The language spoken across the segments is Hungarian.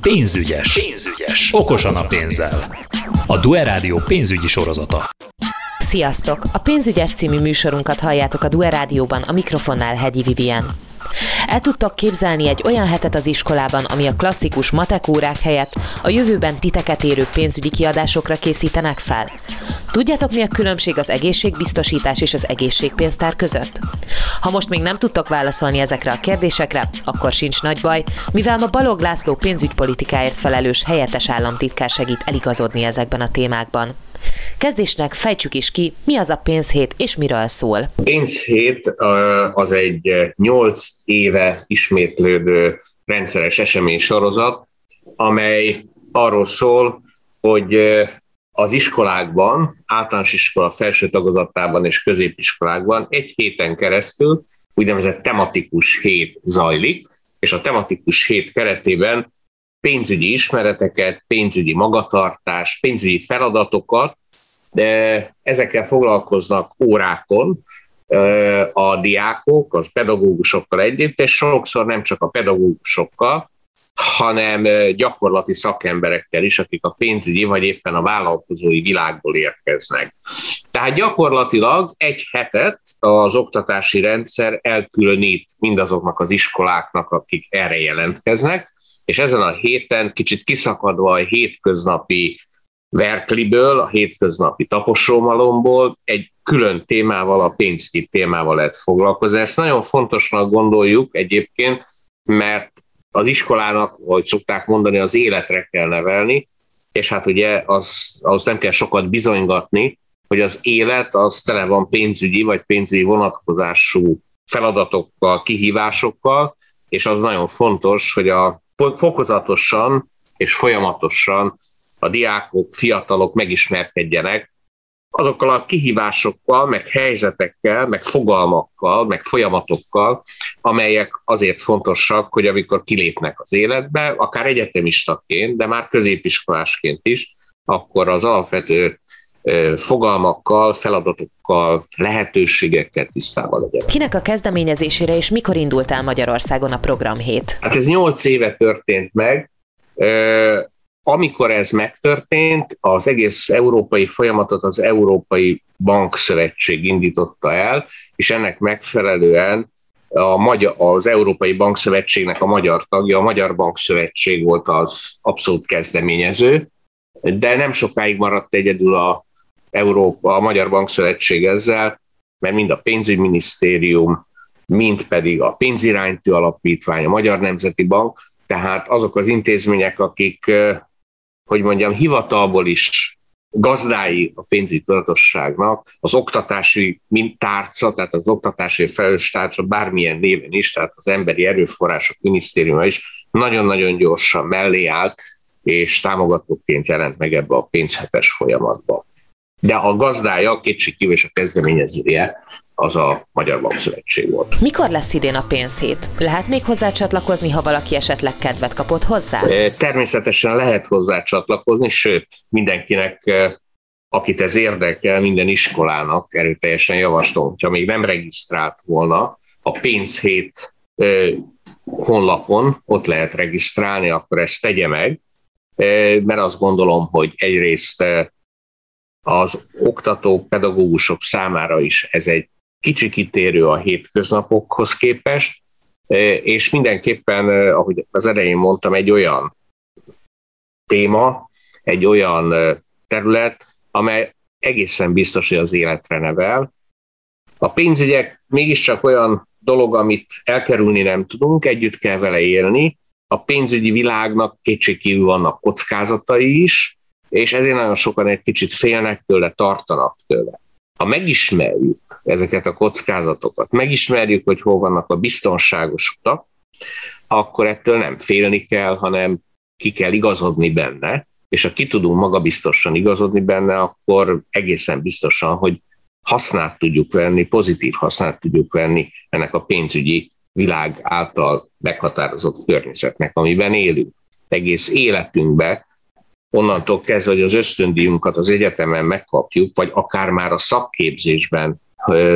Pénzügyes. Pénzügyes. Okosan a pénzzel. A Due Rádió pénzügyi sorozata. Sziasztok! A Pénzügyes című műsorunkat halljátok a Due Rádióban, a mikrofonnál Hegyi Vivien. El tudtok képzelni egy olyan hetet az iskolában, ami a klasszikus matek órák helyett a jövőben titeket érő pénzügyi kiadásokra készítenek fel? Tudjátok, mi a különbség az egészségbiztosítás és az egészségpénztár között? Ha most még nem tudtok válaszolni ezekre a kérdésekre, akkor sincs nagy baj, mivel ma Balog László pénzügypolitikáért felelős helyettes államtitkár segít eligazodni ezekben a témákban. Kezdésnek fejtsük is ki, mi az a pénzhét és miről szól. Pénzhét az egy 8 éve ismétlődő rendszeres esemény sorozat, amely arról szól, hogy az iskolákban, általános iskola felső tagozatában és középiskolákban egy héten keresztül úgynevezett tematikus hét zajlik, és a tematikus hét keretében pénzügyi ismereteket, pénzügyi magatartás, pénzügyi feladatokat, de ezekkel foglalkoznak órákon a diákok, az pedagógusokkal együtt, és sokszor nem csak a pedagógusokkal, hanem gyakorlati szakemberekkel is, akik a pénzügyi vagy éppen a vállalkozói világból érkeznek. Tehát gyakorlatilag egy hetet az oktatási rendszer elkülönít mindazoknak az iskoláknak, akik erre jelentkeznek, és ezen a héten kicsit kiszakadva a hétköznapi verkliből, a hétköznapi taposómalomból egy külön témával, a pénzügyi témával lehet foglalkozni. Ezt nagyon fontosnak gondoljuk egyébként, mert az iskolának, ahogy szokták mondani, az életre kell nevelni, és hát ugye az, az nem kell sokat bizonygatni, hogy az élet az tele van pénzügyi vagy pénzügyi vonatkozású feladatokkal, kihívásokkal, és az nagyon fontos, hogy a fokozatosan és folyamatosan a diákok, fiatalok megismerkedjenek azokkal a kihívásokkal, meg helyzetekkel, meg fogalmakkal, meg folyamatokkal, amelyek azért fontosak, hogy amikor kilépnek az életbe, akár egyetemistaként, de már középiskolásként is, akkor az alapvető fogalmakkal, feladatokkal, lehetőségekkel tisztában legyen. Kinek a kezdeményezésére és mikor indult el Magyarországon a programhét? Hát ez nyolc éve történt meg. Amikor ez megtörtént, az egész európai folyamatot az Európai Bankszövetség indította el, és ennek megfelelően a magyar, az Európai Bankszövetségnek a magyar tagja, a Magyar Bankszövetség volt az abszolút kezdeményező, de nem sokáig maradt egyedül a, Európa, a Magyar Bankszövetség ezzel, mert mind a pénzügyminisztérium, mind pedig a pénziránytű alapítvány, a Magyar Nemzeti Bank, tehát azok az intézmények, akik hogy mondjam, hivatalból is gazdái a pénzügyi tudatosságnak, az oktatási tárca, tehát az oktatási felelős tárca bármilyen néven is, tehát az emberi erőforrások minisztériuma is nagyon-nagyon gyorsan mellé állt, és támogatóként jelent meg ebbe a pénzhetes folyamatba. De a gazdája, kétségkívül és a kezdeményezője az a Magyar Bankszövetség volt. Mikor lesz idén a pénzhét? Lehet még hozzá csatlakozni, ha valaki esetleg kedvet kapott hozzá? Természetesen lehet hozzá csatlakozni, sőt, mindenkinek akit ez érdekel, minden iskolának erőteljesen javaslom, hogyha még nem regisztrált volna a pénzhét honlapon, ott lehet regisztrálni, akkor ezt tegye meg, mert azt gondolom, hogy egyrészt az oktatók, pedagógusok számára is ez egy kicsi kitérő a hétköznapokhoz képest, és mindenképpen, ahogy az elején mondtam, egy olyan téma, egy olyan terület, amely egészen biztos, hogy az életre nevel. A pénzügyek mégiscsak olyan dolog, amit elkerülni nem tudunk, együtt kell vele élni. A pénzügyi világnak kétségkívül vannak kockázatai is, és ezért nagyon sokan egy kicsit félnek tőle, tartanak tőle. Ha megismerjük ezeket a kockázatokat, megismerjük, hogy hol vannak a biztonságos utak, akkor ettől nem félni kell, hanem ki kell igazodni benne, és ha ki tudunk magabiztosan igazodni benne, akkor egészen biztosan, hogy hasznát tudjuk venni, pozitív hasznát tudjuk venni ennek a pénzügyi világ által meghatározott környezetnek, amiben élünk. Egész életünkben onnantól kezdve, hogy az ösztöndíjunkat az egyetemen megkapjuk, vagy akár már a szakképzésben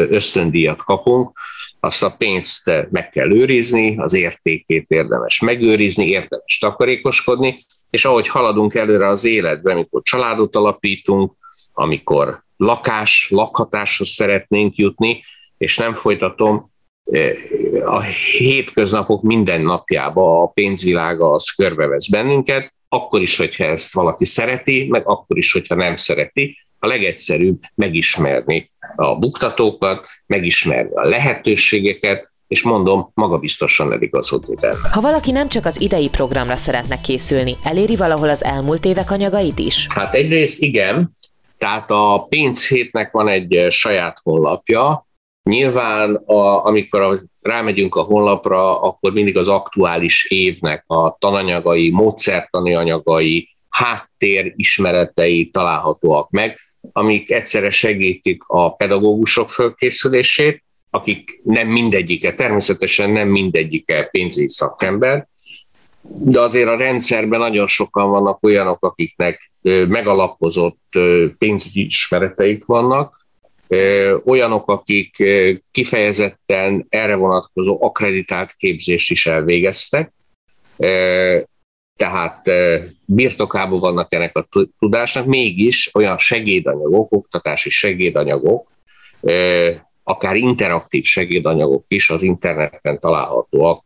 ösztöndíjat kapunk, azt a pénzt meg kell őrizni, az értékét érdemes megőrizni, érdemes takarékoskodni, és ahogy haladunk előre az életben, amikor családot alapítunk, amikor lakás, lakhatáshoz szeretnénk jutni, és nem folytatom, a hétköznapok minden napjába a pénzvilága az körbevesz bennünket, akkor is, hogyha ezt valaki szereti, meg akkor is, hogyha nem szereti, a legegyszerűbb megismerni a buktatókat, megismerni a lehetőségeket, és mondom, magabiztosan eligazodni benne. Ha valaki nem csak az idei programra szeretne készülni, eléri valahol az elmúlt évek anyagait is? Hát egyrészt igen, tehát a pénzhétnek van egy saját honlapja, Nyilván, a, amikor a, rámegyünk a honlapra, akkor mindig az aktuális évnek a tananyagai, módszertani anyagai, háttér ismeretei találhatóak meg, amik egyszerre segítik a pedagógusok fölkészülését, akik nem mindegyike, természetesen nem mindegyike pénzügyi szakember, de azért a rendszerben nagyon sokan vannak olyanok, akiknek megalapozott pénzügyi ismereteik vannak, olyanok, akik kifejezetten erre vonatkozó akreditált képzést is elvégeztek, tehát birtokában vannak ennek a tudásnak, mégis olyan segédanyagok, oktatási segédanyagok, akár interaktív segédanyagok is az interneten találhatóak,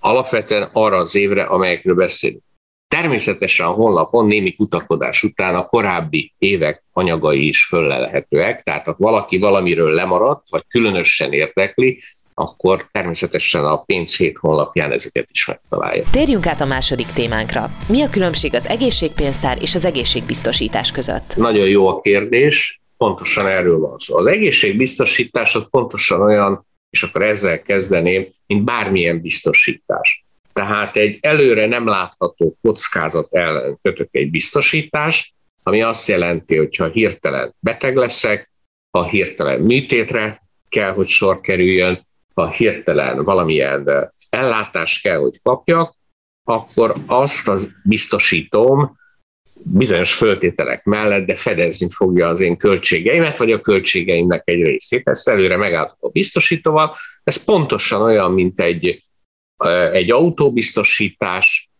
alapvetően arra az évre, amelyekről beszélünk. Természetesen a honlapon némi kutakodás után a korábbi évek anyagai is föllelhetőek, tehát ha valaki valamiről lemaradt, vagy különösen érdekli, akkor természetesen a pénzhét honlapján ezeket is megtalálja. Térjünk át a második témánkra. Mi a különbség az egészségpénztár és az egészségbiztosítás között? Nagyon jó a kérdés, pontosan erről van szó. Az egészségbiztosítás az pontosan olyan, és akkor ezzel kezdeném, mint bármilyen biztosítás. Tehát egy előre nem látható kockázat ellen kötök egy biztosítást, ami azt jelenti, hogy ha hirtelen beteg leszek, ha hirtelen műtétre kell, hogy sor kerüljön, ha hirtelen valamilyen ellátást kell, hogy kapjak, akkor azt az biztosítom bizonyos föltételek mellett, de fedezni fogja az én költségeimet, vagy a költségeimnek egy részét. Ezt előre megálltok a biztosítóval. Ez pontosan olyan, mint egy egy autóbiztosítás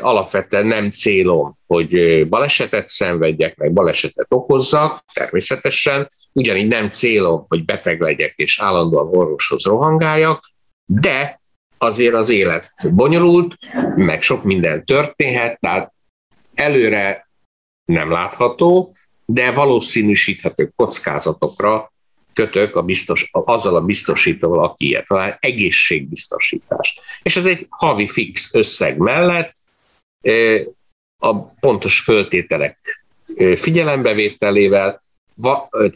alapvetően nem célom, hogy balesetet szenvedjek, meg balesetet okozzak, természetesen, ugyanígy nem célom, hogy beteg legyek és állandóan orvoshoz rohangáljak, de azért az élet bonyolult, meg sok minden történhet, tehát előre nem látható, de valószínűsíthető kockázatokra kötök a biztos, azzal a biztosítóval, aki ilyet talál, egészségbiztosítást. És ez egy havi fix összeg mellett a pontos föltételek figyelembevételével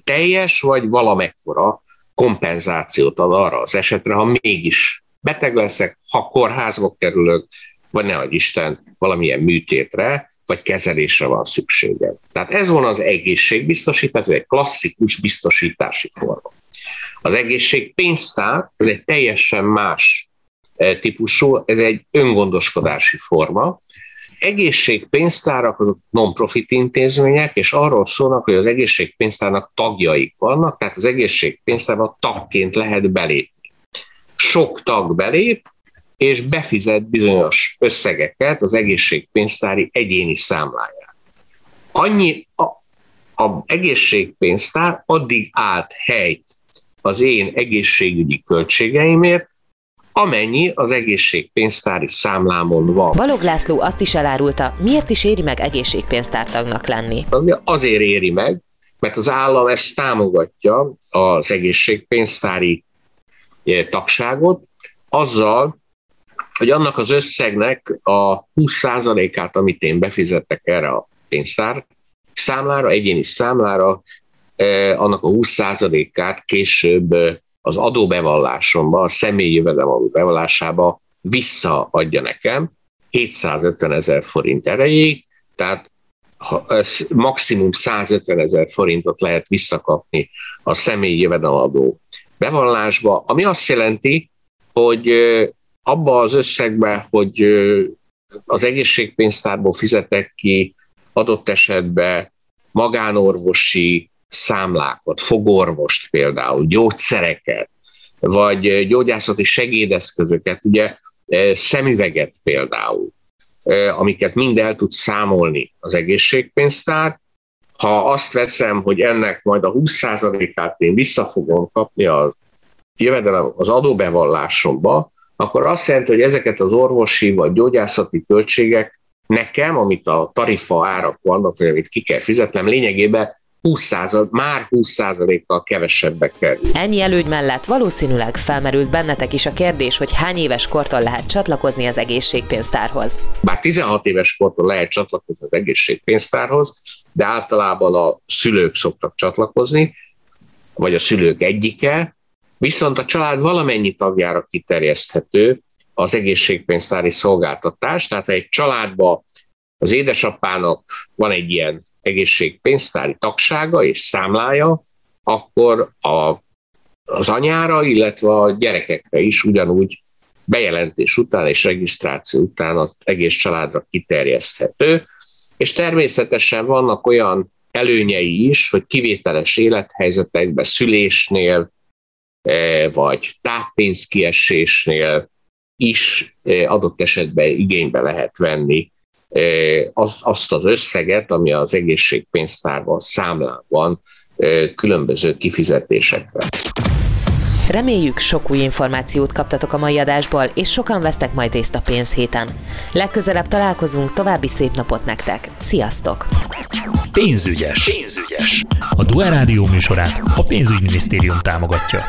teljes vagy valamekkora kompenzációt ad arra az esetre, ha mégis beteg leszek, ha kórházba kerülök, vagy ne Isten valamilyen műtétre, vagy kezelésre van szüksége. Tehát ez van az egészségbiztosítás, ez egy klasszikus biztosítási forma. Az egészségpénztár, ez egy teljesen más eh, típusú, ez egy öngondoskodási forma. Egészségpénztárak azok non-profit intézmények, és arról szólnak, hogy az egészségpénztárnak tagjaik vannak, tehát az egészségpénztárnak tagként lehet belépni. Sok tag belép, és befizet bizonyos összegeket az egészségpénztári egyéni számlájára. Annyi a, a egészségpénztár addig állt helyt az én egészségügyi költségeimért, amennyi az egészségpénztári számlámon van. Balog László azt is elárulta, miért is éri meg egészségpénztártagnak lenni? Azért éri meg, mert az állam ezt támogatja az egészségpénztári eh, tagságot, azzal, hogy annak az összegnek a 20%-át, amit én befizettek erre a pénztár számlára, egyéni számlára, eh, annak a 20%-át később eh, az adóbevallásomba, a személyi jövedelem bevallásába visszaadja nekem 750 ezer forint erejéig, tehát maximum 150 ezer forintot lehet visszakapni a személyi jövedelemadó bevallásba, ami azt jelenti, hogy eh, abba az összegbe, hogy az egészségpénztárból fizetek ki adott esetben magánorvosi számlákat, fogorvost például, gyógyszereket, vagy gyógyászati segédeszközöket, ugye szemüveget például, amiket mind el tud számolni az egészségpénztár. Ha azt veszem, hogy ennek majd a 20%-át én vissza fogom kapni a jövedelem az adóbevallásomba, akkor azt jelenti, hogy ezeket az orvosi vagy gyógyászati költségek nekem, amit a tarifa árak vannak, vagy amit ki kell fizetnem, lényegében 20%, már 20%-kal kevesebbe kerül. Ennyi előgy mellett valószínűleg felmerült bennetek is a kérdés, hogy hány éves kortól lehet csatlakozni az egészségpénztárhoz. Bár 16 éves kortól lehet csatlakozni az egészségpénztárhoz, de általában a szülők szoktak csatlakozni, vagy a szülők egyike, viszont a család valamennyi tagjára kiterjeszthető az egészségpénztári szolgáltatás, tehát ha egy családba az édesapának van egy ilyen egészségpénztári tagsága és számlája, akkor a, az anyára, illetve a gyerekekre is ugyanúgy bejelentés után és regisztráció után az egész családra kiterjeszthető, és természetesen vannak olyan előnyei is, hogy kivételes élethelyzetekben, szülésnél, vagy táppénzkiesésnél is eh, adott esetben igénybe lehet venni az, azt az összeget, ami az egészségpénztárban, számlában különböző kifizetésekre. Reméljük sok új információt kaptatok a mai adásból, és sokan vesztek majd részt a pénzhéten. Legközelebb találkozunk, további szép napot nektek. Sziasztok! Pénzügyes. Pénzügyes. A Duel Rádió műsorát a pénzügyminisztérium támogatja.